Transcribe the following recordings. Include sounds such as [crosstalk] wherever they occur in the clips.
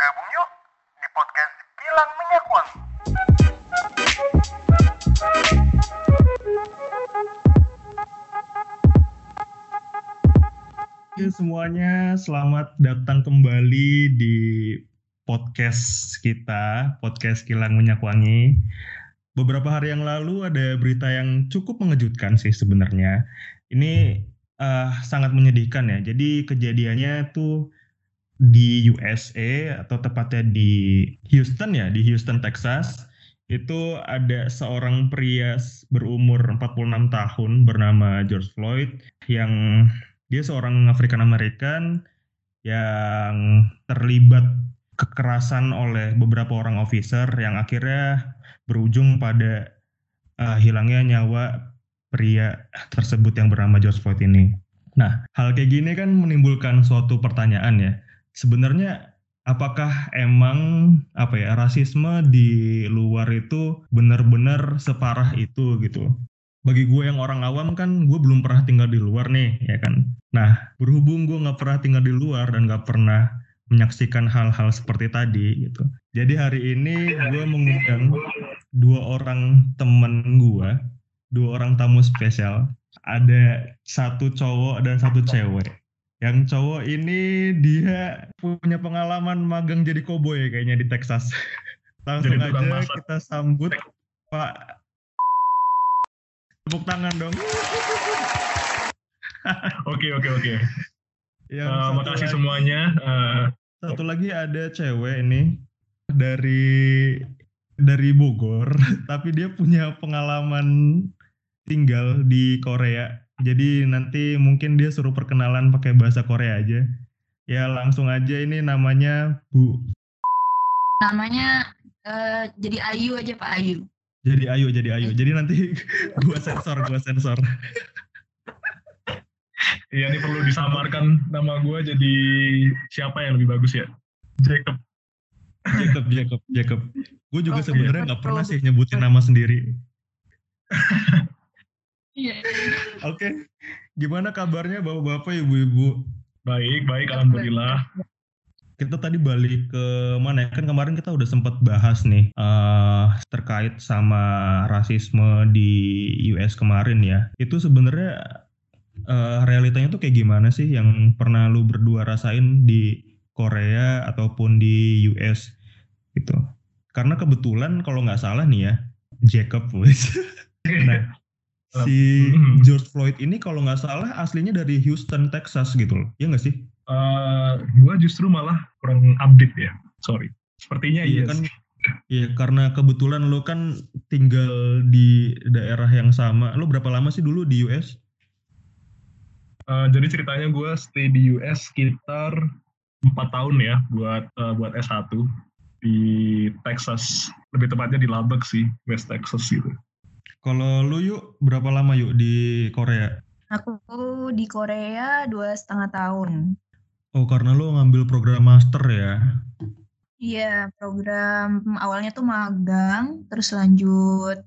Gabung yuk di podcast Kilang Minyak Wangi. Oke semuanya, selamat datang kembali di podcast kita, podcast Kilang Minyak Wangi. Beberapa hari yang lalu ada berita yang cukup mengejutkan sih sebenarnya. Ini eh, sangat menyedihkan ya. Jadi kejadiannya tuh di USA atau tepatnya di Houston ya, di Houston, Texas. Itu ada seorang pria berumur 46 tahun bernama George Floyd yang dia seorang African American yang terlibat kekerasan oleh beberapa orang officer yang akhirnya berujung pada uh, hilangnya nyawa pria tersebut yang bernama George Floyd ini. Nah, hal kayak gini kan menimbulkan suatu pertanyaan ya. Sebenarnya apakah emang apa ya rasisme di luar itu benar-benar separah itu gitu? bagi gue yang orang awam kan gue belum pernah tinggal di luar nih ya kan? Nah berhubung gue nggak pernah tinggal di luar dan nggak pernah menyaksikan hal-hal seperti tadi gitu. Jadi hari ini gue mengundang dua orang temen gue dua orang tamu spesial. Ada satu cowok dan satu cewek yang cowok ini dia punya pengalaman magang jadi koboi kayaknya di Texas [laughs] langsung Jadi aja masak. kita sambut Pak tepuk tangan dong. [laughs] Oke oke oke. Yang Eh, makasih lagi- semuanya. Eh, Satu lagi ada cewek ini dari dari Bogor, [laughs] tapi dia punya pengalaman tinggal di Korea. Jadi nanti mungkin dia suruh perkenalan pakai bahasa Korea aja. Ya langsung aja ini namanya Bu. namanya eh, jadi Ayu aja Pak Ayu. Jadi ayo, jadi ayo. Jadi nanti [laughs] gua sensor, gua sensor. [laughs] Iya ini perlu disamarkan nama gue jadi siapa yang lebih bagus ya? Jacob. Jacob, Jacob, Jacob. Gue juga Oke. sebenarnya nggak pernah sih nyebutin nama sendiri. [laughs] Iya. Oke, gimana kabarnya bapak-bapak, ibu-ibu? Baik baik alhamdulillah. Kita tadi balik ke mana ya? Kan kemarin kita udah sempat bahas nih eh terkait sama rasisme di US kemarin ya. Itu sebenarnya eh, realitanya tuh kayak gimana sih yang pernah lu berdua rasain di Korea ataupun di US gitu? Karena kebetulan kalau nggak salah nih ya, Jacob [laughs] nah, si Hmm. George Floyd ini kalau nggak salah aslinya dari Houston, Texas gitu loh. Iya nggak sih? Eh, gue justru malah kurang update ya. Sorry. Sepertinya Iya iya. kan, iya karena kebetulan lo kan tinggal di daerah yang sama. Lo berapa lama sih dulu di US? Eh, jadi ceritanya gue stay di US sekitar empat tahun ya buat eh, buat S1 di Texas. Lebih tepatnya di Lubbock sih, West Texas gitu. Kalau lo yuk berapa lama yuk di Korea? Aku di Korea dua setengah tahun. Oh karena lo ngambil program master ya? Iya, program awalnya tuh magang, terus lanjut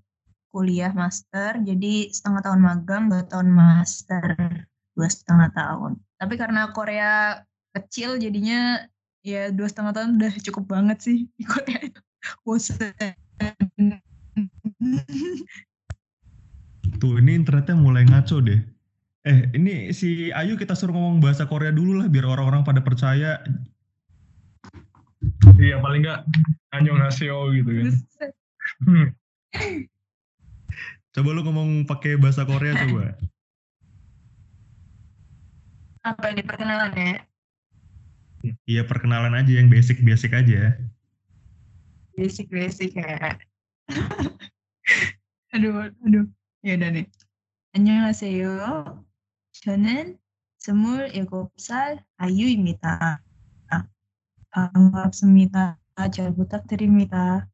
kuliah master. Jadi setengah tahun magang, dua tahun master, dua setengah tahun. Tapi karena Korea kecil, jadinya ya dua setengah tahun udah cukup banget sih di Korea itu. Tuh ini internetnya mulai ngaco deh. Eh ini si Ayu kita suruh ngomong bahasa Korea dulu lah biar orang-orang pada percaya. Iya paling nggak annyeonghaseyo gitu kan. Hmm. [laughs] Coba lu ngomong pakai bahasa Korea coba. Apa ini perkenalan ya? Iya perkenalan aja yang basic-basic aja. basic-basic ya. [laughs] aduh, aduh. Ya udah nih. 안녕하세요. 저는 27살 아유입니다. 반갑습니다. 잘 부탁드립니다.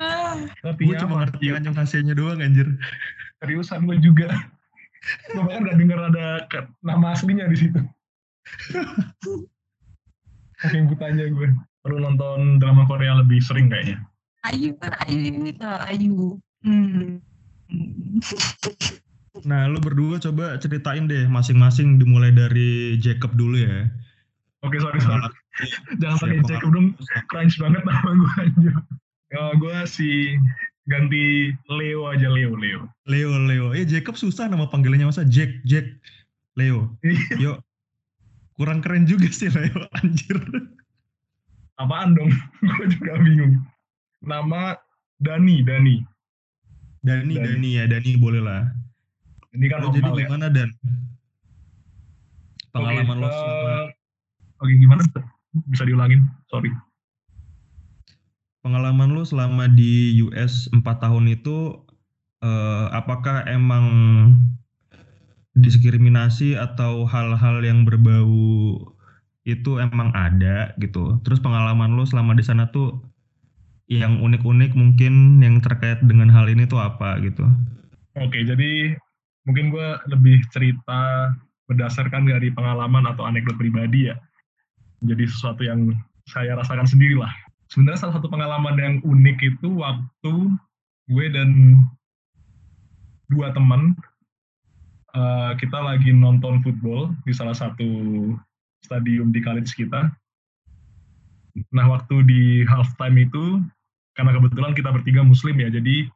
아, Gue Artinya cuma apa? ngerti anjong doang anjir. Seriusan gue juga. Gue bahkan gak denger ada ke- nama aslinya di situ. Saking butanya gue. Perlu nonton drama Korea lebih sering kayaknya. 아유 kan 아유입니다. 아유. Hmm. Nah, lu berdua coba ceritain deh masing-masing dimulai dari Jacob dulu ya. Oke, sorry, sorry. Jangan pakai? Jacob dong, crunch banget nama gue anjir. Ya, gue si ganti Leo aja Leo Leo. Leo, Leo. Eh Jacob susah nama panggilannya masa Jack, Jack, Leo. Yo, kurang keren juga sih Leo, anjir. Apaan dong? [laughs] gue juga bingung. Nama Dani Dani. Dani, Dani. Dani ya, Dani boleh lah. Ini kan jadi ya. gimana Dan? Pengalaman Oke, lo eh, selama Oke gimana? Bisa diulangin? Sorry. pengalaman lo selama di US 4 tahun itu eh, apakah emang diskriminasi atau hal-hal yang berbau itu emang ada gitu. Terus pengalaman lo selama di sana tuh yang unik-unik mungkin yang terkait dengan hal ini tuh apa gitu. Oke, jadi mungkin gue lebih cerita berdasarkan dari pengalaman atau anekdot pribadi ya. Jadi sesuatu yang saya rasakan sendiri lah. Sebenarnya salah satu pengalaman yang unik itu waktu gue dan dua teman eh, kita lagi nonton football di salah satu stadium di college kita. Nah, waktu di halftime itu karena kebetulan kita bertiga muslim ya, jadi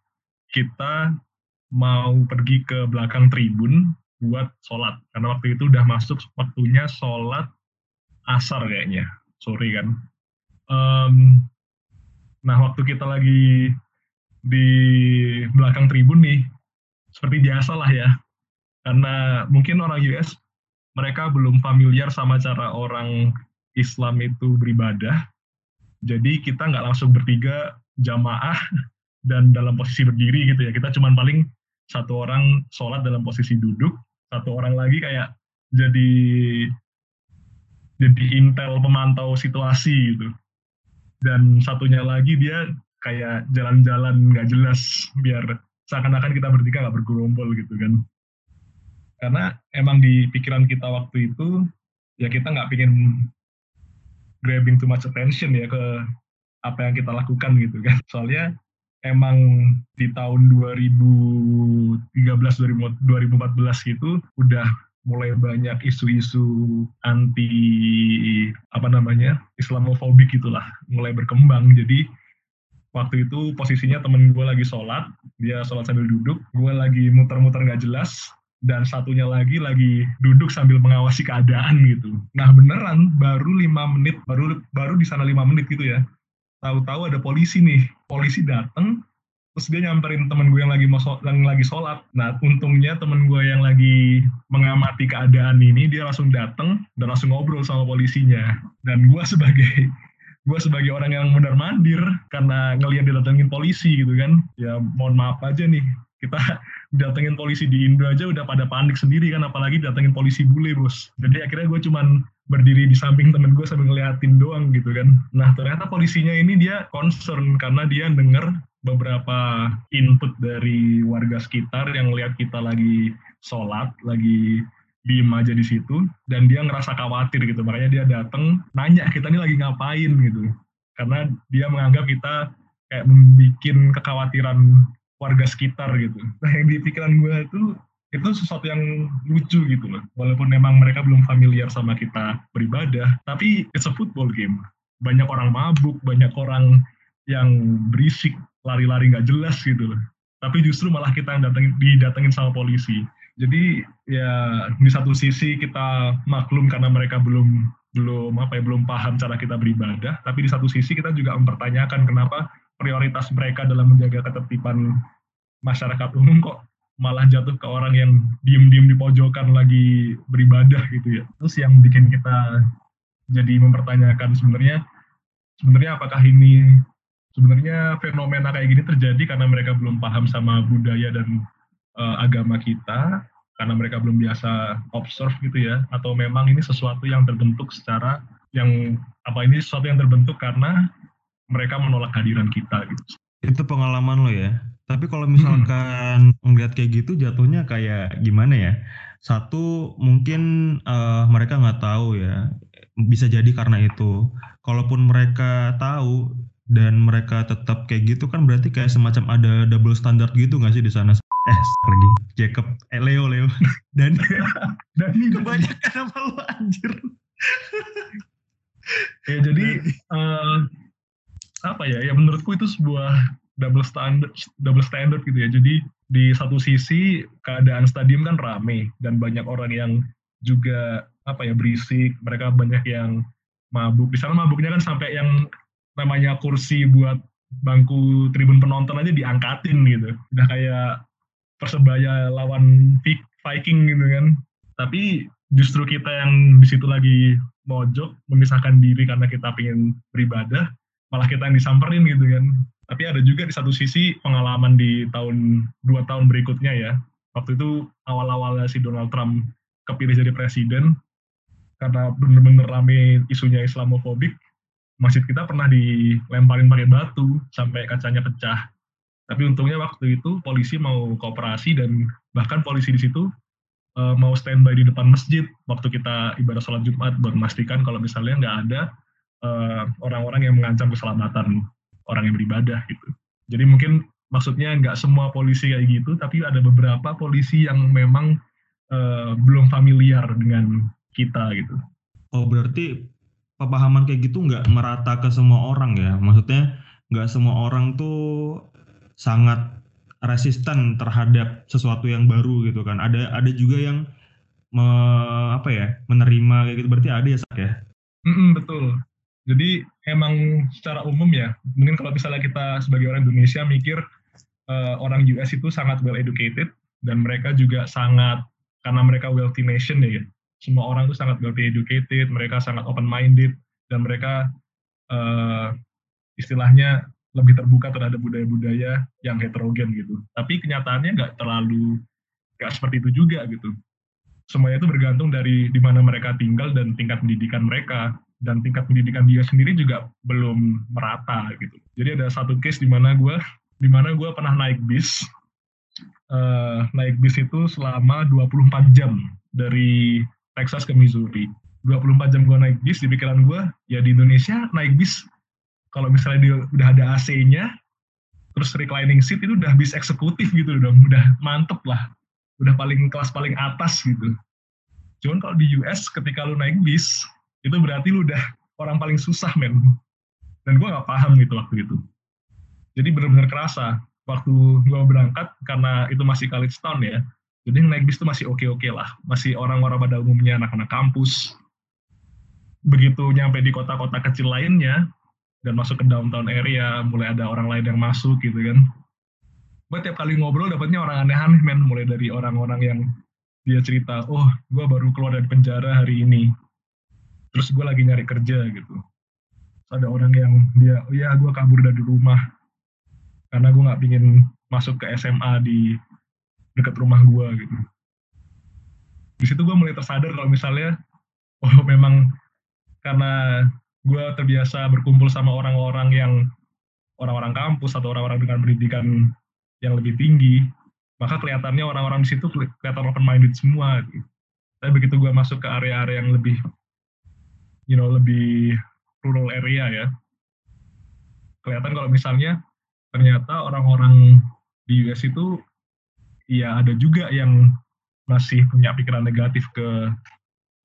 kita mau pergi ke belakang tribun buat sholat. Karena waktu itu udah masuk waktunya sholat asar kayaknya, sore kan. Em, nah waktu kita lagi di belakang tribun nih, seperti biasa lah ya. Karena mungkin orang US mereka belum familiar sama cara orang Islam itu beribadah. Jadi kita nggak langsung bertiga jamaah [laughs] dan dalam posisi berdiri gitu ya. Kita cuman paling satu orang sholat dalam posisi duduk, satu orang lagi kayak jadi jadi intel pemantau situasi gitu. Dan satunya lagi dia kayak jalan-jalan nggak jelas biar seakan-akan kita bertiga nggak bergerombol gitu kan. Karena emang di pikiran kita waktu itu ya kita nggak pingin grabbing too much attention ya ke apa yang kita lakukan gitu kan. [laughs] Soalnya emang di tahun 2013 2014 gitu udah mulai banyak isu-isu anti apa namanya Islamofobik gitulah mulai berkembang. Jadi waktu itu posisinya temen gue lagi sholat dia sholat sambil duduk gue lagi muter-muter nggak jelas dan satunya lagi lagi duduk sambil mengawasi keadaan gitu. Nah beneran baru lima menit baru baru di sana lima menit gitu ya tahu-tahu ada polisi nih. Polisi datang terus dia nyamperin temen gue yang lagi mau yang lagi sholat. Nah untungnya temen gue yang lagi mengamati keadaan ini dia langsung datang dan langsung ngobrol sama polisinya. Dan gue sebagai [laughs] gue sebagai orang yang mondar mandir karena ngelihat didatengin polisi gitu kan ya mohon maaf aja nih. Kita [laughs] datengin polisi di Indo aja udah pada panik sendiri kan apalagi datengin polisi bule bos. Jadi akhirnya gue cuman berdiri di samping temen gue sambil ngeliatin doang gitu kan. Nah ternyata polisinya ini dia concern karena dia denger beberapa input dari warga sekitar yang lihat kita lagi sholat lagi diem aja di situ dan dia ngerasa khawatir gitu. Makanya dia datang nanya kita ini lagi ngapain? gitu. Karena dia menganggap kita kayak membuat kekhawatiran warga sekitar gitu. Nah yang di pikiran gue itu itu sesuatu yang lucu gitu loh walaupun memang mereka belum familiar sama kita beribadah tapi it's a football game. Banyak orang mabuk banyak orang yang berisik lari-lari nggak jelas gitu. Loh tapi justru malah kita yang datengin, didatengin sama polisi. Jadi ya di satu sisi kita maklum karena mereka belum belum apa ya belum paham cara kita beribadah. Tapi di satu sisi kita juga mempertanyakan kenapa prioritas mereka dalam menjaga ketertiban masyarakat umum kok malah jatuh ke orang yang diem-diem di pojokan lagi beribadah gitu ya terus yang bikin kita jadi mempertanyakan sebenarnya sebenarnya apakah ini sebenarnya fenomena kayak gini terjadi karena mereka belum paham sama budaya dan uh, agama kita karena mereka belum biasa observe gitu ya atau memang ini sesuatu yang terbentuk secara yang apa ini sesuatu yang terbentuk karena mereka menolak kehadiran kita gitu. Itu pengalaman lo ya. Tapi kalau misalkan ngeliat kayak gitu jatuhnya kayak gimana ya? Satu mungkin eh, mereka nggak tahu ya. Bisa jadi karena itu. Kalaupun mereka tahu dan mereka tetap kayak gitu kan berarti kayak semacam ada double standard gitu nggak sih di sana? Eh lagi Jacob, eh Leo Leo [laughs] dan Dan ini kebanyakan nama lo anjir. ya jadi uh, apa ya ya menurutku itu sebuah double standard double standard gitu ya. Jadi di satu sisi keadaan stadium kan rame dan banyak orang yang juga apa ya berisik. Mereka banyak yang mabuk. Di sana mabuknya kan sampai yang namanya kursi buat bangku tribun penonton aja diangkatin gitu. Udah kayak persebaya lawan Viking gitu kan. Tapi justru kita yang di situ lagi mojok memisahkan diri karena kita pengen beribadah malah kita yang disamperin gitu kan tapi ada juga di satu sisi pengalaman di tahun dua tahun berikutnya ya. Waktu itu awal-awalnya si Donald Trump kepilih jadi presiden karena bener-bener rame isunya Islamofobik masjid kita pernah dilemparin pakai batu sampai kacanya pecah. Tapi untungnya waktu itu polisi mau kooperasi dan bahkan polisi di situ uh, mau standby di depan masjid waktu kita ibadah sholat Jumat buat memastikan kalau misalnya nggak ada orang eh, orang-orang yang mengancam keselamatan orang yang beribadah gitu. Jadi mungkin maksudnya nggak semua polisi kayak gitu, tapi ada beberapa polisi yang memang uh, belum familiar dengan kita gitu. Oh berarti pemahaman kayak gitu nggak merata ke semua orang ya? Maksudnya nggak semua orang tuh sangat resisten terhadap sesuatu yang baru gitu kan. Ada ada juga yang me, apa ya menerima kayak gitu. Berarti ada ya sak ya? Mm -mm, betul. Jadi emang secara umum ya, mungkin kalau misalnya kita sebagai orang Indonesia mikir uh, orang US itu sangat well educated dan mereka juga sangat karena mereka wealthy nation ya, semua orang itu sangat wealthy educated, mereka sangat open minded dan mereka uh, istilahnya lebih terbuka terhadap budaya-budaya yang heterogen gitu. Tapi kenyataannya nggak terlalu nggak seperti itu juga gitu. Semuanya itu bergantung dari di mana mereka tinggal dan tingkat pendidikan mereka dan tingkat pendidikan dia sendiri juga belum merata gitu. Jadi ada satu case di mana gue di mana gue pernah naik bis uh, naik bis itu selama 24 jam dari Texas ke Missouri. 24 jam gue naik bis di pikiran gue ya di Indonesia naik bis kalau misalnya dia udah ada AC-nya terus reclining seat itu udah bis eksekutif gitu dong udah mantep lah udah paling kelas paling atas gitu cuman kalau di US ketika lu naik bis itu berarti lu udah orang paling susah men. Dan gue gak paham gitu waktu itu. Jadi bener-bener kerasa waktu gue berangkat karena itu masih college town ya jadi naik bis itu masih oke-oke lah. Masih orang-orang pada umumnya anak-anak kampus. Begitu nyampe di kota-kota kecil lainnya dan masuk ke downtown area mulai ada orang lain yang masuk gitu kan. Gue tiap kali ngobrol dapatnya orang aneh-aneh men. Mulai dari orang-orang yang dia cerita oh gue baru keluar dari penjara hari ini terus gue lagi nyari kerja gitu ada orang yang dia ya gue kabur dari rumah karena gue nggak pingin masuk ke SMA di dekat rumah gue gitu di situ gue mulai tersadar kalau misalnya oh memang karena gue terbiasa berkumpul sama orang-orang yang orang-orang kampus atau orang-orang dengan pendidikan yang lebih tinggi, maka kelihatannya orang-orang di situ kelihatan open minded semua. Gitu. Tapi begitu gue masuk ke area-area yang lebih, you know, lebih rural area ya, kelihatan kalau misalnya ternyata orang-orang di US itu ya ada juga yang masih punya pikiran negatif ke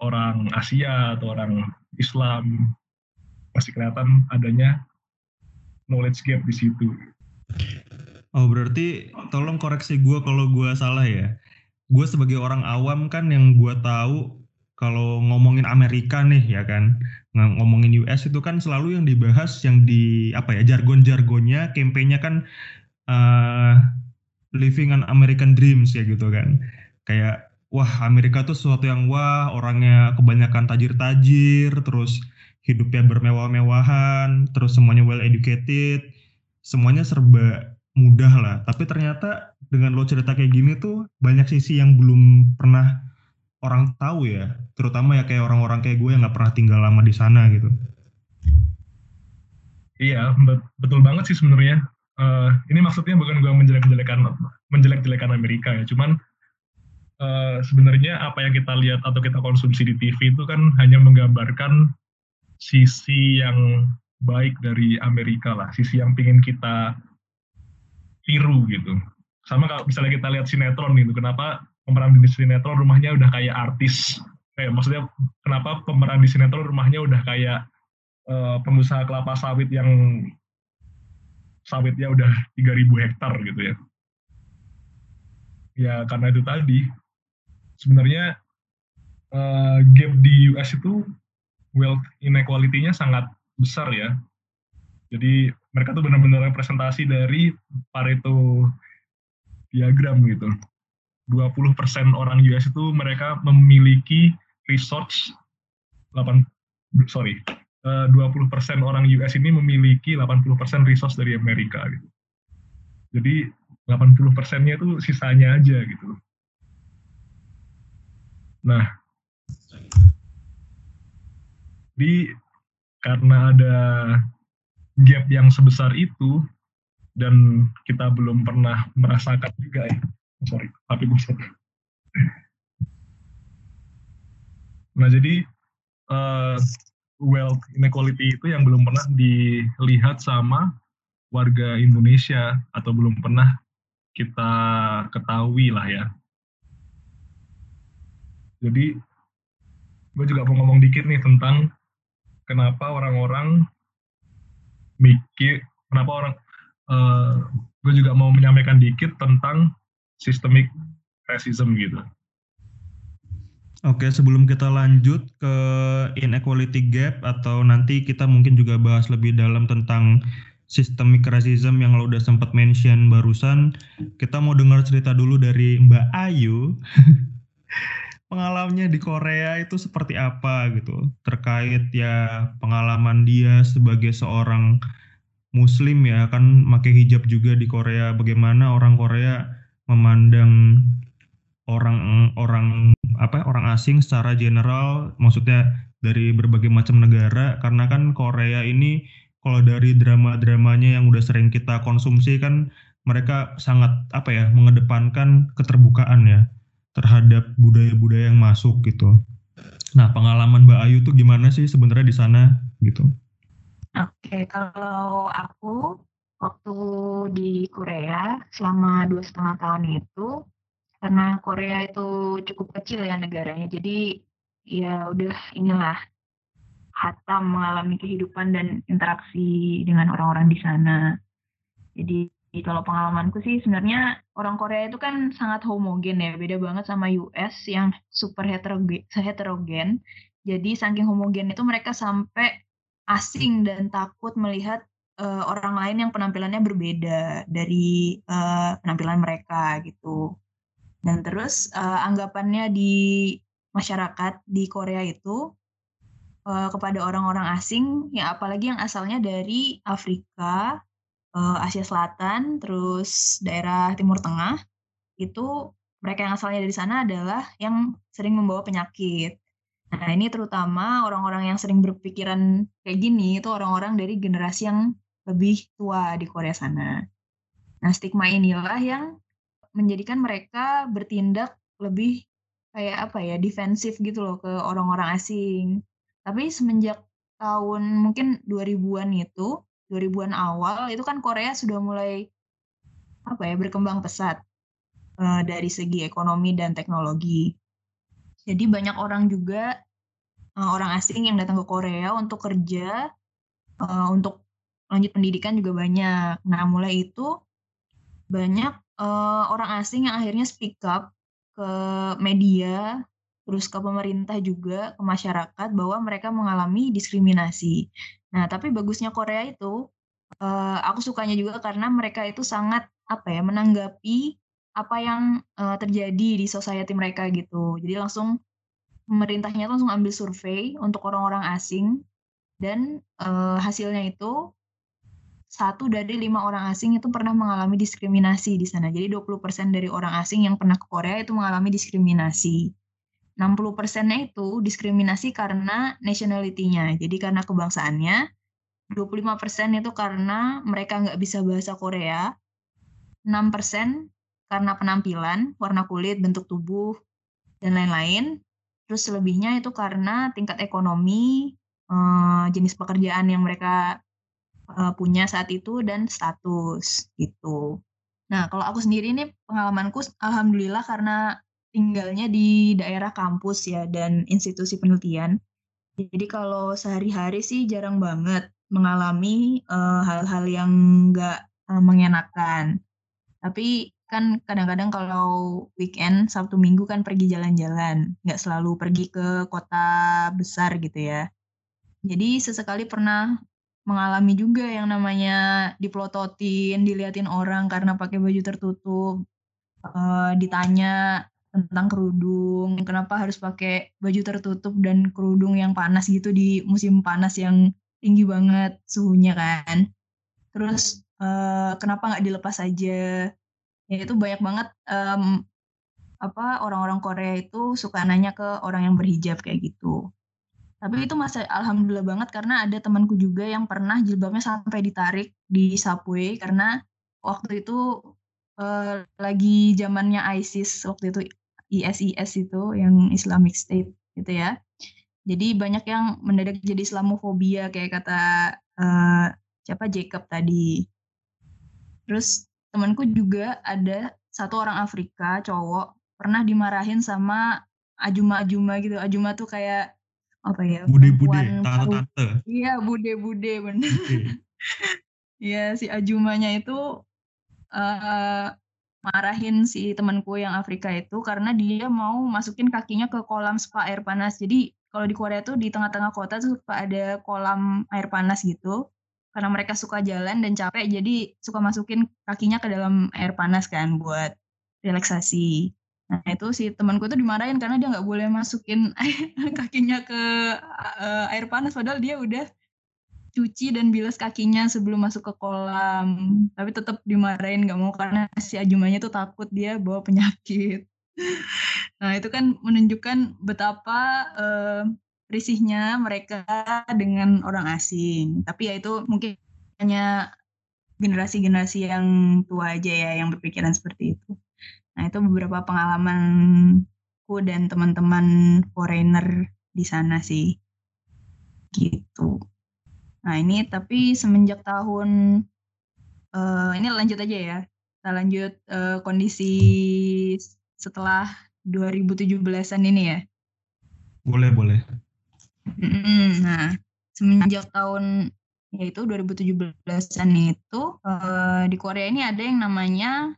orang Asia atau orang Islam masih kelihatan adanya knowledge gap di situ. Oh berarti tolong koreksi gue kalau gue salah ya. Gue sebagai orang awam kan yang gue tahu kalau ngomongin Amerika nih ya kan, ngomongin US itu kan selalu yang dibahas yang di apa ya jargon-jargonnya, kampanyenya kan uh, living an American dreams ya gitu kan. Kayak wah Amerika tuh sesuatu yang wah orangnya kebanyakan tajir-tajir terus hidupnya bermewah-mewahan, terus semuanya well educated, semuanya serba mudah lah. Tapi ternyata dengan lo cerita kayak gini tuh banyak sisi yang belum pernah orang tahu ya, terutama ya kayak orang-orang kayak gue yang nggak pernah tinggal lama di sana gitu. Iya, betul banget sih sebenarnya. Uh, ini maksudnya bukan gue menjelek-jelekan menjelek-jelekan Amerika ya, cuman uh, sebenarnya apa yang kita lihat atau kita konsumsi di TV itu kan hanya menggambarkan sisi yang baik dari Amerika lah, sisi yang pingin kita tiru gitu. Sama kalau misalnya kita lihat sinetron gitu, kenapa pemeran di sinetron rumahnya udah kayak artis, kayak maksudnya kenapa pemeran di sinetron rumahnya udah kayak uh, pengusaha kelapa sawit yang sawitnya udah 3000 hektar gitu ya. Ya karena itu tadi sebenarnya uh, gap di US itu wealth inequality-nya sangat besar ya. Jadi mereka tuh benar-benar representasi dari Pareto diagram gitu. 20% orang US itu mereka memiliki resource 8 sorry 20% eh, orang US ini memiliki 80% resource dari Amerika gitu. Jadi 80 persennya itu sisanya aja gitu. Nah, di karena ada gap yang sebesar itu dan kita belum pernah merasakan juga ya. Sorry, tapi buset. Nah, jadi uh, wealth inequality itu yang belum pernah dilihat sama warga Indonesia atau belum pernah kita ketahui lah ya. Jadi gue juga mau ngomong dikit nih tentang kenapa orang-orang mikir, kenapa orang, uh, eh, gue juga mau menyampaikan dikit tentang systemic racism gitu. Oke, sebelum kita lanjut ke inequality gap atau nanti kita mungkin juga bahas lebih dalam tentang systemic racism yang lo udah sempat mention barusan, kita mau dengar cerita dulu dari Mbak Ayu. [laughs] Pengalamannya di Korea itu seperti apa gitu, terkait ya pengalaman dia sebagai seorang Muslim ya kan pakai hijab juga di Korea. Bagaimana orang Korea memandang orang orang apa orang asing secara general maksudnya dari berbagai macam negara karena kan Korea ini kalau dari drama-dramanya yang udah sering kita konsumsi kan mereka sangat apa ya mengedepankan keterbukaan ya terhadap budaya-budaya yang masuk gitu. Nah pengalaman Mbak Ayu tuh gimana sih sebenarnya di sana gitu? Oke kalau aku waktu di Korea selama dua setengah tahun itu karena Korea itu cukup kecil ya negaranya, jadi ya udah inilah hatam mengalami kehidupan dan interaksi dengan orang-orang di sana. Jadi kalau pengalamanku sih sebenarnya orang Korea itu kan sangat homogen ya, beda banget sama US yang super heterogen. heterogen. Jadi saking homogen itu mereka sampai asing dan takut melihat uh, orang lain yang penampilannya berbeda dari uh, penampilan mereka gitu. Dan terus uh, anggapannya di masyarakat di Korea itu uh, kepada orang-orang asing, ya apalagi yang asalnya dari Afrika, uh, Asia Selatan, terus daerah Timur Tengah, itu mereka yang asalnya dari sana adalah yang sering membawa penyakit. Nah ini terutama orang-orang yang sering berpikiran kayak gini itu orang-orang dari generasi yang lebih tua di Korea sana. Nah stigma inilah yang menjadikan mereka bertindak lebih kayak apa ya defensif gitu loh ke orang-orang asing. Tapi semenjak tahun mungkin 2000-an itu, 2000-an awal itu kan Korea sudah mulai apa ya berkembang pesat uh, dari segi ekonomi dan teknologi. Jadi banyak orang juga uh, orang asing yang datang ke Korea untuk kerja, uh, untuk lanjut pendidikan juga banyak. Nah mulai itu banyak uh, orang asing yang akhirnya speak up ke media, terus ke pemerintah juga, ke masyarakat bahwa mereka mengalami diskriminasi. Nah, tapi bagusnya Korea itu, uh, aku sukanya juga karena mereka itu sangat apa ya menanggapi apa yang uh, terjadi di society mereka gitu. Jadi langsung pemerintahnya langsung ambil survei untuk orang-orang asing dan uh, hasilnya itu satu dari lima orang asing itu pernah mengalami diskriminasi di sana. Jadi 20% dari orang asing yang pernah ke Korea itu mengalami diskriminasi. 60 persennya itu diskriminasi karena nationality-nya. Jadi karena kebangsaannya. 25 persen itu karena mereka nggak bisa bahasa Korea. 6 persen karena penampilan, warna kulit, bentuk tubuh, dan lain-lain. Terus selebihnya itu karena tingkat ekonomi, eh, jenis pekerjaan yang mereka uh, punya saat itu dan status gitu. Nah, kalau aku sendiri ini pengalamanku alhamdulillah karena tinggalnya di daerah kampus ya dan institusi penelitian. Jadi kalau sehari-hari sih jarang banget mengalami uh, hal-hal yang nggak uh, mengenakan. Tapi kan kadang-kadang kalau weekend Sabtu Minggu kan pergi jalan-jalan, nggak selalu pergi ke kota besar gitu ya. Jadi sesekali pernah mengalami juga yang namanya dipelototin, diliatin orang karena pakai baju tertutup, uh, ditanya tentang kerudung, kenapa harus pakai baju tertutup dan kerudung yang panas gitu di musim panas yang tinggi banget suhunya kan. Terus uh, kenapa nggak dilepas aja? Ya itu banyak banget um, apa orang-orang Korea itu suka nanya ke orang yang berhijab kayak gitu. Tapi itu masih alhamdulillah banget karena ada temanku juga yang pernah jilbabnya sampai ditarik di subway karena waktu itu uh, lagi zamannya ISIS waktu itu ISIS itu yang Islamic State gitu ya. Jadi banyak yang mendadak jadi Islamofobia kayak kata uh, siapa Jacob tadi. Terus temanku juga ada satu orang Afrika cowok pernah dimarahin sama ajuma-ajuma gitu. Ajuma tuh kayak apa ya bude-bude tante-tante. iya bude-bude bener. [laughs] Iya si Ajumanya itu uh, marahin si temanku yang Afrika itu karena dia mau masukin kakinya ke kolam spa air panas. Jadi kalau di Korea tuh di tengah-tengah kota tuh suka ada kolam air panas gitu karena mereka suka jalan dan capek jadi suka masukin kakinya ke dalam air panas kan buat relaksasi Nah itu si temanku tuh dimarahin karena dia nggak boleh masukin [laughs] kakinya ke uh, air panas padahal dia udah cuci dan bilas kakinya sebelum masuk ke kolam. Tapi tetap dimarahin nggak mau karena si Ajumanya tuh takut dia bawa penyakit. [laughs] nah itu kan menunjukkan betapa uh, risihnya mereka dengan orang asing. Tapi ya itu mungkin hanya generasi-generasi yang tua aja ya yang berpikiran seperti itu. Nah, itu beberapa pengalamanku dan teman-teman foreigner di sana sih. Gitu. Nah, ini tapi semenjak tahun uh, ini lanjut aja ya. Kita lanjut uh, kondisi setelah 2017-an ini ya. Boleh, boleh. Nah, semenjak tahun yaitu 2017-an itu uh, di Korea ini ada yang namanya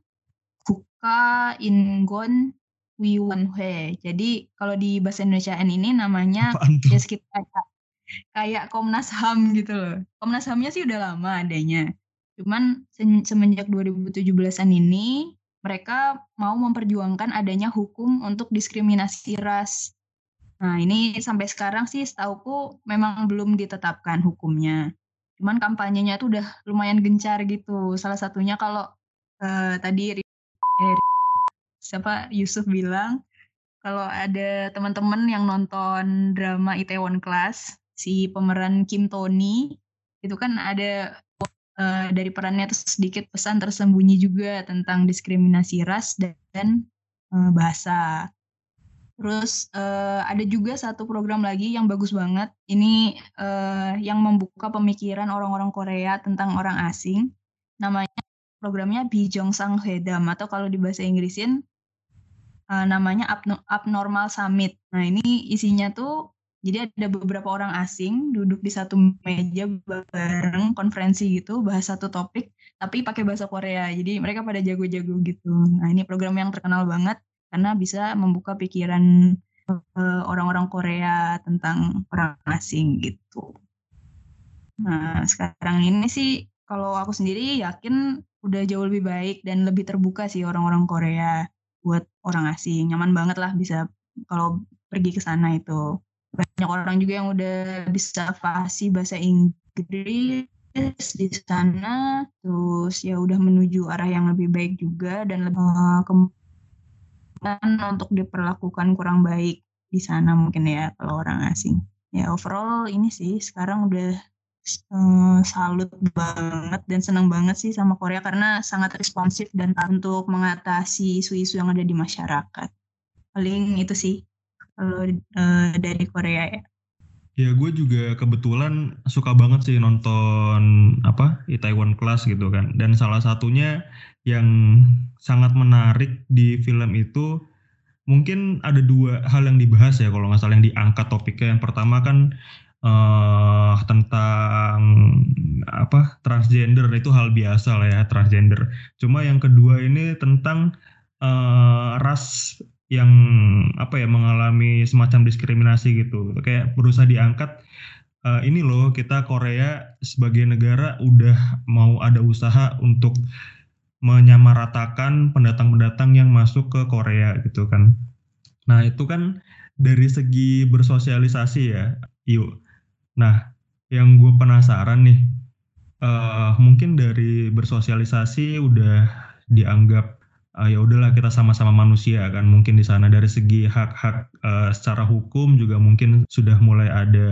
Ka Ingon Wiwonhwe. Jadi kalau di bahasa Indonesia ini namanya ya sekitar kayak Komnas HAM gitu loh. Komnas HAM-nya sih udah lama adanya. Cuman semenjak 2017-an ini mereka mau memperjuangkan adanya hukum untuk diskriminasi ras. Nah ini sampai sekarang sih setauku memang belum ditetapkan hukumnya. Cuman kampanyenya tuh udah lumayan gencar gitu. Salah satunya kalau uh, tadi eh, siapa Yusuf bilang kalau ada teman-teman yang nonton drama Itaewon Class si pemeran Kim Tony itu kan ada uh, dari perannya tuh sedikit pesan tersembunyi juga tentang diskriminasi ras dan, dan uh, bahasa. Terus uh, ada juga satu program lagi yang bagus banget. Ini uh, yang membuka pemikiran orang-orang Korea tentang orang asing. Namanya programnya Bijong-sang Hedam atau kalau di bahasa Inggrisin uh, namanya Abnormal Summit. Nah ini isinya tuh jadi ada beberapa orang asing duduk di satu meja bareng konferensi gitu bahas satu topik tapi pakai bahasa Korea. Jadi mereka pada jago-jago gitu. Nah ini program yang terkenal banget karena bisa membuka pikiran uh, orang-orang Korea tentang orang asing gitu. Nah sekarang ini sih kalau aku sendiri yakin udah jauh lebih baik dan lebih terbuka sih orang-orang Korea buat orang asing. Nyaman banget lah bisa kalau pergi ke sana itu. Banyak orang juga yang udah bisa fasih bahasa Inggris di sana terus ya udah menuju arah yang lebih baik juga dan lebih uh, kemungkinan untuk diperlakukan kurang baik di sana mungkin ya kalau orang asing ya overall ini sih sekarang udah uh, salut banget dan senang banget sih sama Korea karena sangat responsif dan untuk mengatasi isu-isu yang ada di masyarakat. Paling itu sih kalau uh, dari Korea ya. Ya gue juga kebetulan suka banget sih nonton apa Itaewon Class gitu kan. Dan salah satunya yang sangat menarik di film itu mungkin ada dua hal yang dibahas ya kalau nggak salah yang diangkat topiknya. Yang pertama kan uh, tentang apa transgender itu hal biasa lah ya transgender. Cuma yang kedua ini tentang uh, ras yang apa ya mengalami semacam diskriminasi gitu. Kayak berusaha diangkat uh, ini loh kita Korea sebagai negara udah mau ada usaha untuk menyamaratakan pendatang-pendatang yang masuk ke Korea gitu kan. Nah itu kan dari segi bersosialisasi ya, yuk. Nah yang gue penasaran nih, uh, mungkin dari bersosialisasi udah dianggap uh, ya udahlah kita sama-sama manusia kan. Mungkin di sana dari segi hak-hak uh, secara hukum juga mungkin sudah mulai ada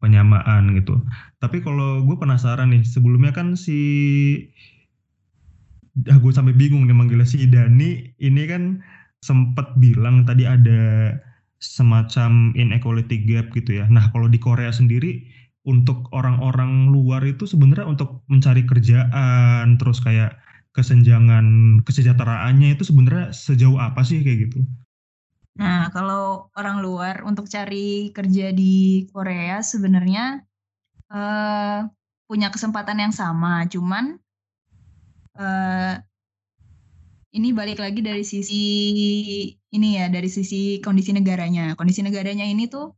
penyamaan gitu. Tapi kalau gue penasaran nih, sebelumnya kan si ah, gue sampai bingung nih manggilnya si Dani ini kan sempat bilang tadi ada semacam inequality gap gitu ya. Nah kalau di Korea sendiri untuk orang-orang luar itu sebenarnya untuk mencari kerjaan terus kayak kesenjangan kesejahteraannya itu sebenarnya sejauh apa sih kayak gitu? Nah kalau orang luar untuk cari kerja di Korea sebenarnya uh, punya kesempatan yang sama, cuman uh, ini balik lagi dari sisi ini ya dari sisi kondisi negaranya. Kondisi negaranya ini tuh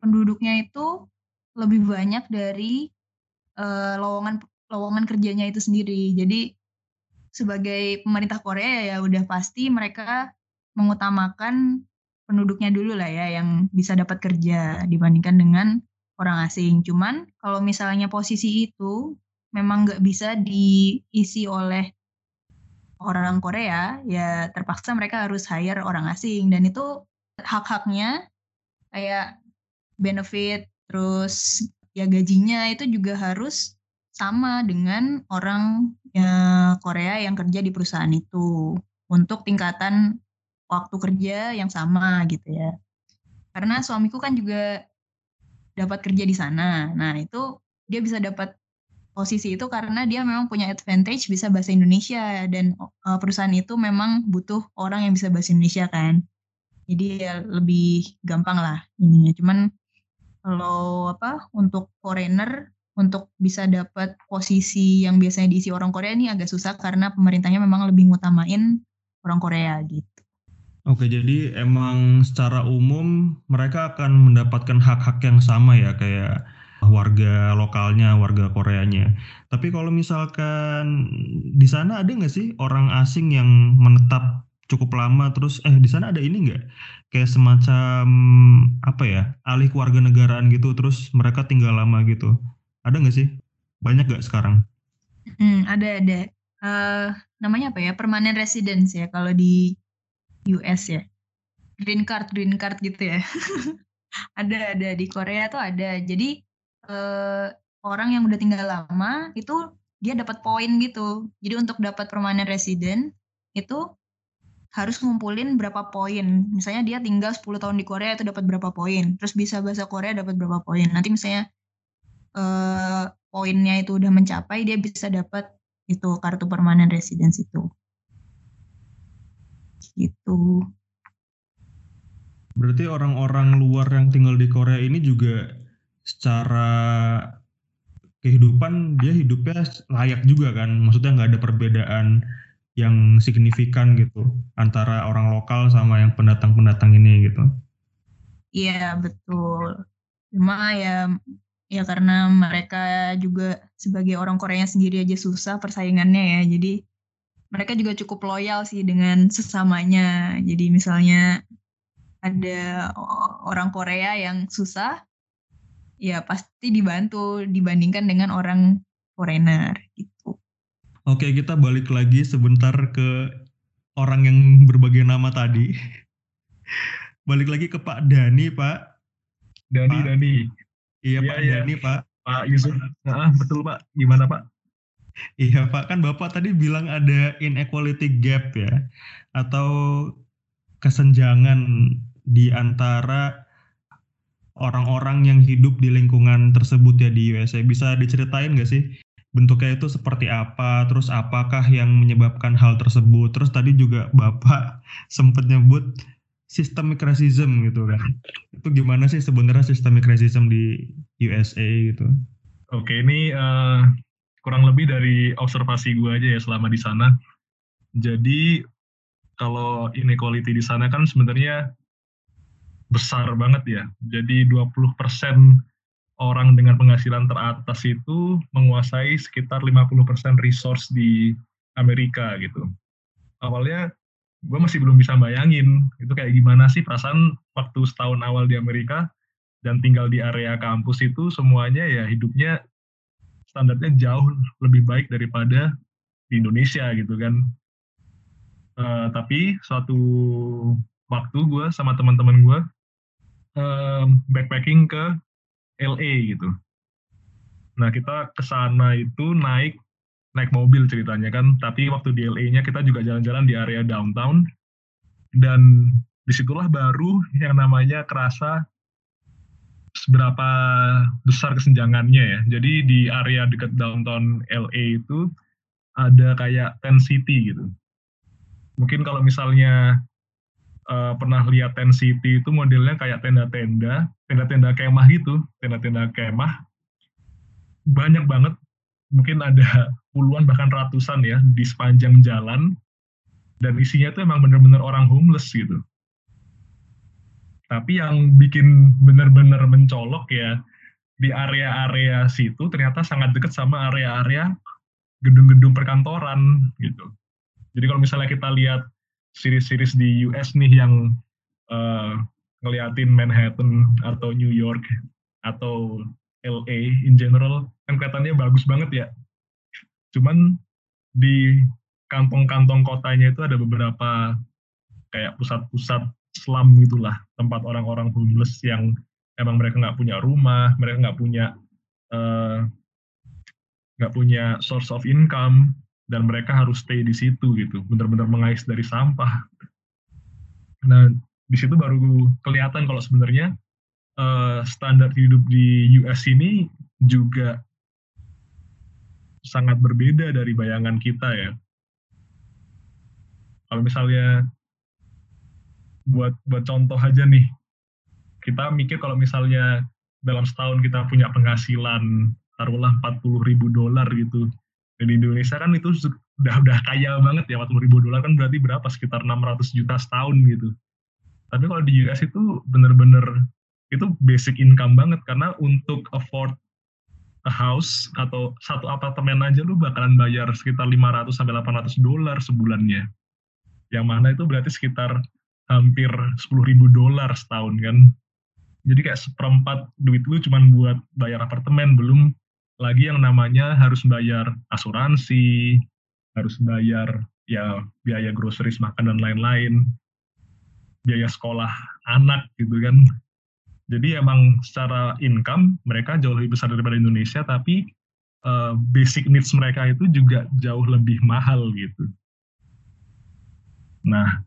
penduduknya itu lebih banyak dari uh, lowongan lowongan kerjanya itu sendiri. Jadi sebagai pemerintah Korea ya udah pasti mereka mengutamakan penduduknya dulu lah ya yang bisa dapat kerja dibandingkan dengan orang asing. Cuman kalau misalnya posisi itu memang nggak bisa diisi oleh orang Korea ya terpaksa mereka harus hire orang asing. Dan itu hak-haknya kayak benefit terus ya gajinya itu juga harus sama dengan orang ya, Korea yang kerja di perusahaan itu. Untuk tingkatan waktu kerja yang sama gitu ya. Karena suamiku kan juga dapat kerja di sana. Nah itu dia bisa dapat posisi itu karena dia memang punya advantage bisa bahasa Indonesia dan uh, perusahaan itu memang butuh orang yang bisa bahasa Indonesia kan. Jadi ya lebih gampang lah ininya. Cuman kalau apa untuk foreigner untuk bisa dapat posisi yang biasanya diisi orang Korea ini agak susah karena pemerintahnya memang lebih ngutamain orang Korea gitu. Oke, jadi emang secara umum mereka akan mendapatkan hak-hak yang sama ya kayak warga lokalnya, warga Koreanya. Tapi kalau misalkan di sana ada nggak sih orang asing yang menetap cukup lama? Terus eh di sana ada ini nggak? Kayak semacam apa ya alih keluarga negaraan gitu terus mereka tinggal lama gitu. Ada nggak sih? Banyak nggak sekarang? Hmm, ada ada. Uh, namanya apa ya? Permanent residence ya kalau di US ya. Green card green card gitu ya. [laughs] Ada ada. Di Korea tuh ada. Jadi uh, orang yang udah tinggal lama itu dia dapat poin gitu. Jadi untuk dapat permanent resident itu harus ngumpulin berapa poin. Misalnya dia tinggal 10 tahun di Korea itu dapat berapa poin. Terus bisa bahasa Korea dapat berapa poin. Nanti misalnya uh, poinnya itu udah mencapai dia bisa dapat itu kartu permanent residence itu. Gitu. Berarti orang-orang luar yang tinggal di Korea ini juga secara kehidupan dia hidupnya layak juga kan. Maksudnya nggak ada perbedaan yang signifikan gitu antara orang lokal sama yang pendatang-pendatang ini gitu. Iya betul. Cuma ya ya karena mereka juga sebagai orang Korea sendiri aja susah persaingannya ya. Jadi mereka juga cukup loyal sih dengan sesamanya. Jadi misalnya ada orang Korea yang susah ya pasti dibantu dibandingkan dengan orang foreigner gitu. Oke, kita balik lagi sebentar ke orang yang berbagai nama tadi. [laughs] balik lagi ke Pak Dani, Pak. Dani, Pak. Dani. Iya, ya, Pak ya. Dani, Pak. Pak Yusuf. Nah, betul, Pak. Gimana, Pak? Iya, Pak. Kan Bapak tadi bilang ada inequality gap ya. Atau kesenjangan di antara orang-orang yang hidup di lingkungan tersebut ya di USA. Bisa diceritain nggak sih bentuknya itu seperti apa, terus apakah yang menyebabkan hal tersebut? Terus tadi juga Bapak [laughs] sempat nyebut systemic racism gitu kan. Itu gimana sih sebenarnya systemic racism di USA gitu? Oke, ini uh, kurang lebih dari observasi gue aja ya selama di sana. Jadi kalau inequality di sana kan sebenarnya besar banget ya. Jadi 20% orang dengan penghasilan teratas itu menguasai sekitar 50% resource di Amerika gitu. Awalnya gue masih belum bisa bayangin itu kayak gimana sih perasaan waktu setahun awal di Amerika dan tinggal di area kampus itu semuanya ya hidupnya standarnya jauh lebih baik daripada di Indonesia gitu kan. Uh, tapi suatu waktu gue sama teman-teman gue uh, backpacking ke LA gitu. Nah kita ke sana itu naik naik mobil ceritanya kan, tapi waktu di LA-nya kita juga jalan-jalan di area downtown dan di situlah baru yang namanya kerasa seberapa besar kesenjangannya ya. Jadi di area dekat downtown LA itu ada kayak tent city gitu. Mungkin kalau misalnya uh, pernah lihat tent city itu modelnya kayak tenda-tenda, tenda-tenda kemah gitu, tenda-tenda kemah. Banyak banget, mungkin ada puluhan bahkan ratusan ya di sepanjang jalan dan isinya itu emang bener-bener orang homeless gitu tapi yang bikin benar-benar mencolok ya di area-area situ ternyata sangat dekat sama area-area gedung-gedung perkantoran gitu. Jadi kalau misalnya kita lihat series-series di US nih yang uh, ngeliatin Manhattan atau New York atau LA in general kan kelihatannya bagus banget ya. Cuman di kantong-kantong kotanya itu ada beberapa kayak pusat-pusat slum gitulah tempat orang-orang homeless yang emang mereka nggak punya rumah mereka nggak punya eh, nggak uh, punya source of income dan mereka harus stay di situ gitu. Benar-benar mengais dari sampah. Nah di situ baru kelihatan kalau sebenarnya uh, standar hidup di US ini juga sangat berbeda dari bayangan kita ya. Kalau misalnya buat buat contoh aja nih. Kita mikir kalau misalnya dalam setahun kita punya penghasilan taruhlah 40 ribu dolar gitu dan di Indonesia kan itu udah udah kaya banget ya 40 ribu dolar kan berarti berapa? Sekitar 600 juta setahun gitu. Tapi kalau di US itu bener-bener itu basic income banget karena untuk afford a house atau satu apartemen aja lu bakalan bayar sekitar 500 sampai 800 dolar sebulannya. Yang mana itu berarti sekitar hampir 10 ribu dolar setahun kan. Jadi kayak seperempat duit lu cuma buat bayar apartemen, belum lagi yang namanya harus bayar asuransi, harus bayar ya biaya groceries makan dan lain-lain, biaya sekolah anak gitu kan. Jadi emang secara income mereka jauh lebih besar daripada Indonesia, tapi uh, basic needs mereka itu juga jauh lebih mahal gitu. Nah,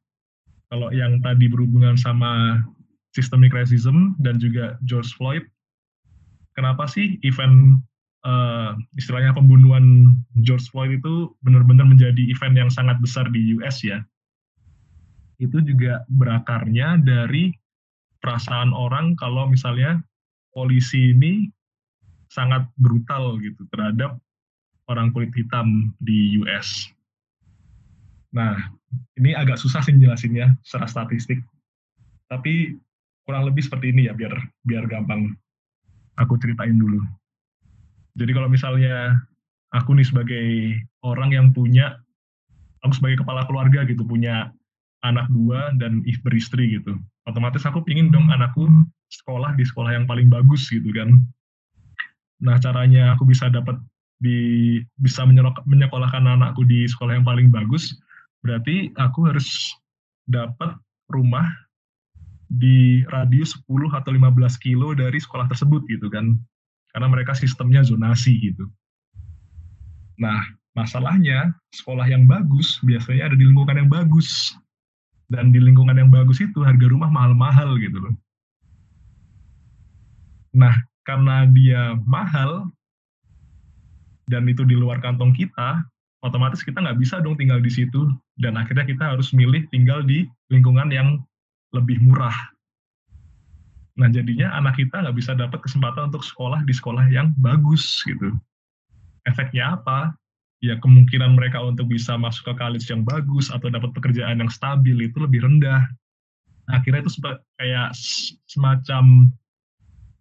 kalau yang tadi berhubungan sama systemic racism dan juga George Floyd, kenapa sih event uh, istilahnya pembunuhan George Floyd itu benar-benar menjadi event yang sangat besar di US ya? Itu juga berakarnya dari perasaan orang kalau misalnya polisi ini sangat brutal gitu terhadap orang kulit hitam di US. Nah, ini agak susah sih jelasinnya secara statistik. Tapi kurang lebih seperti ini ya biar biar gampang aku ceritain dulu. Jadi kalau misalnya aku nih sebagai orang yang punya aku sebagai kepala keluarga gitu punya anak dua dan beristri gitu. Otomatis aku pingin dong anakku sekolah di sekolah yang paling bagus gitu kan. Nah caranya aku bisa dapat di bisa menyekolahkan anakku di sekolah yang paling bagus Berarti aku harus dapat rumah di radius 10 atau 15 kilo dari sekolah tersebut gitu kan. Karena mereka sistemnya zonasi gitu. Nah, masalahnya sekolah yang bagus biasanya ada di lingkungan yang bagus. Dan di lingkungan yang bagus itu harga rumah mahal-mahal gitu loh. Nah, karena dia mahal dan itu di luar kantong kita, otomatis kita nggak bisa dong tinggal di situ dan akhirnya kita harus milih tinggal di lingkungan yang lebih murah. Nah jadinya anak kita nggak bisa dapat kesempatan untuk sekolah di sekolah yang bagus gitu. Efeknya apa? Ya kemungkinan mereka untuk bisa masuk ke college yang bagus atau dapat pekerjaan yang stabil itu lebih rendah. Akhirnya itu kayak semacam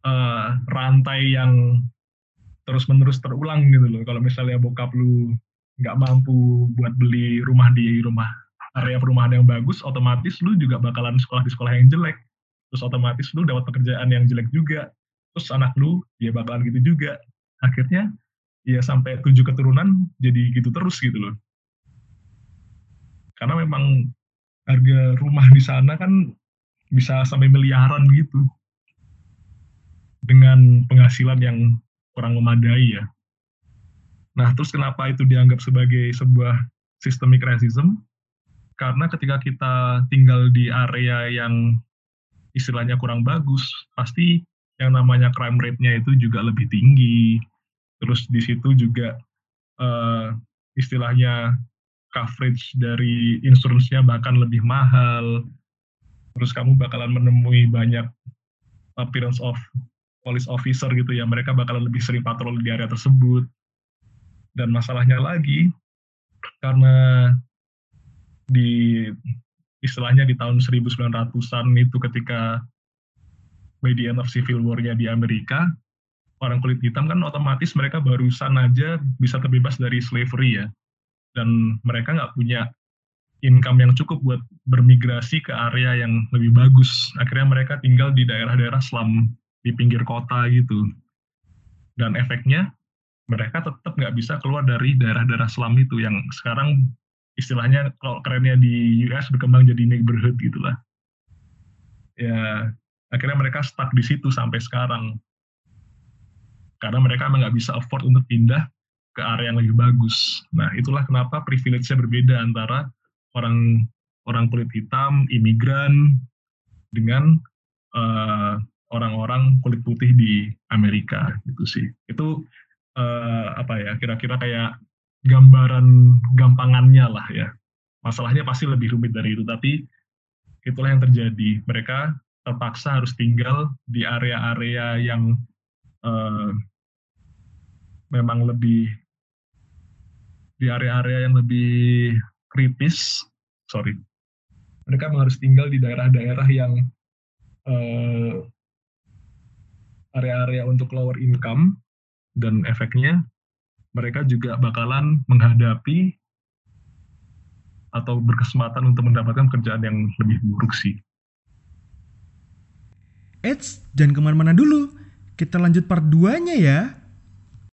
uh, rantai yang terus-menerus terulang gitu loh. Kalau misalnya bokap lu nggak mampu buat beli rumah di rumah area perumahan yang bagus, otomatis lu juga bakalan sekolah di sekolah yang jelek. Terus otomatis lu dapat pekerjaan yang jelek juga. Terus anak lu dia bakalan gitu juga. Akhirnya ya sampai tujuh keturunan jadi gitu terus gitu loh. Karena memang harga rumah di sana kan bisa sampai miliaran gitu dengan penghasilan yang kurang memadai ya. Nah, terus kenapa itu dianggap sebagai sebuah systemic racism? Karena ketika kita tinggal di area yang istilahnya kurang bagus, pasti yang namanya crime rate-nya itu juga lebih tinggi. Terus di situ juga uh, istilahnya coverage dari insurance-nya bahkan lebih mahal. Terus kamu bakalan menemui banyak appearance of police officer gitu ya, mereka bakalan lebih sering patroli di area tersebut. Dan masalahnya lagi, karena di istilahnya di tahun 1900-an itu ketika by the end of civil war-nya di Amerika, orang kulit hitam kan otomatis mereka barusan aja bisa terbebas dari slavery ya. Dan mereka nggak punya income yang cukup buat bermigrasi ke area yang lebih bagus. Akhirnya mereka tinggal di daerah-daerah slum di pinggir kota gitu. Dan efeknya mereka tetap nggak bisa keluar dari daerah-daerah slum itu yang sekarang istilahnya kalau kerennya di US berkembang jadi neighborhood gitulah. Ya akhirnya mereka stuck di situ sampai sekarang karena mereka emang nggak bisa afford untuk pindah ke area yang lebih bagus. Nah itulah kenapa privilege-nya berbeda antara orang orang kulit hitam, imigran dengan uh, orang-orang kulit putih di Amerika gitu sih. Itu uh, apa ya kira-kira kayak gambaran gampangannya lah ya. Masalahnya pasti lebih rumit dari itu, tapi itulah yang terjadi. Mereka terpaksa harus tinggal di area-area yang uh, memang lebih di area-area yang lebih kritis. Sorry, mereka harus tinggal di daerah-daerah yang uh, area-area untuk lower income dan efeknya mereka juga bakalan menghadapi atau berkesempatan untuk mendapatkan kerjaan yang lebih buruk sih. Eits, jangan ke mana-mana dulu. Kita lanjut part 2-nya ya.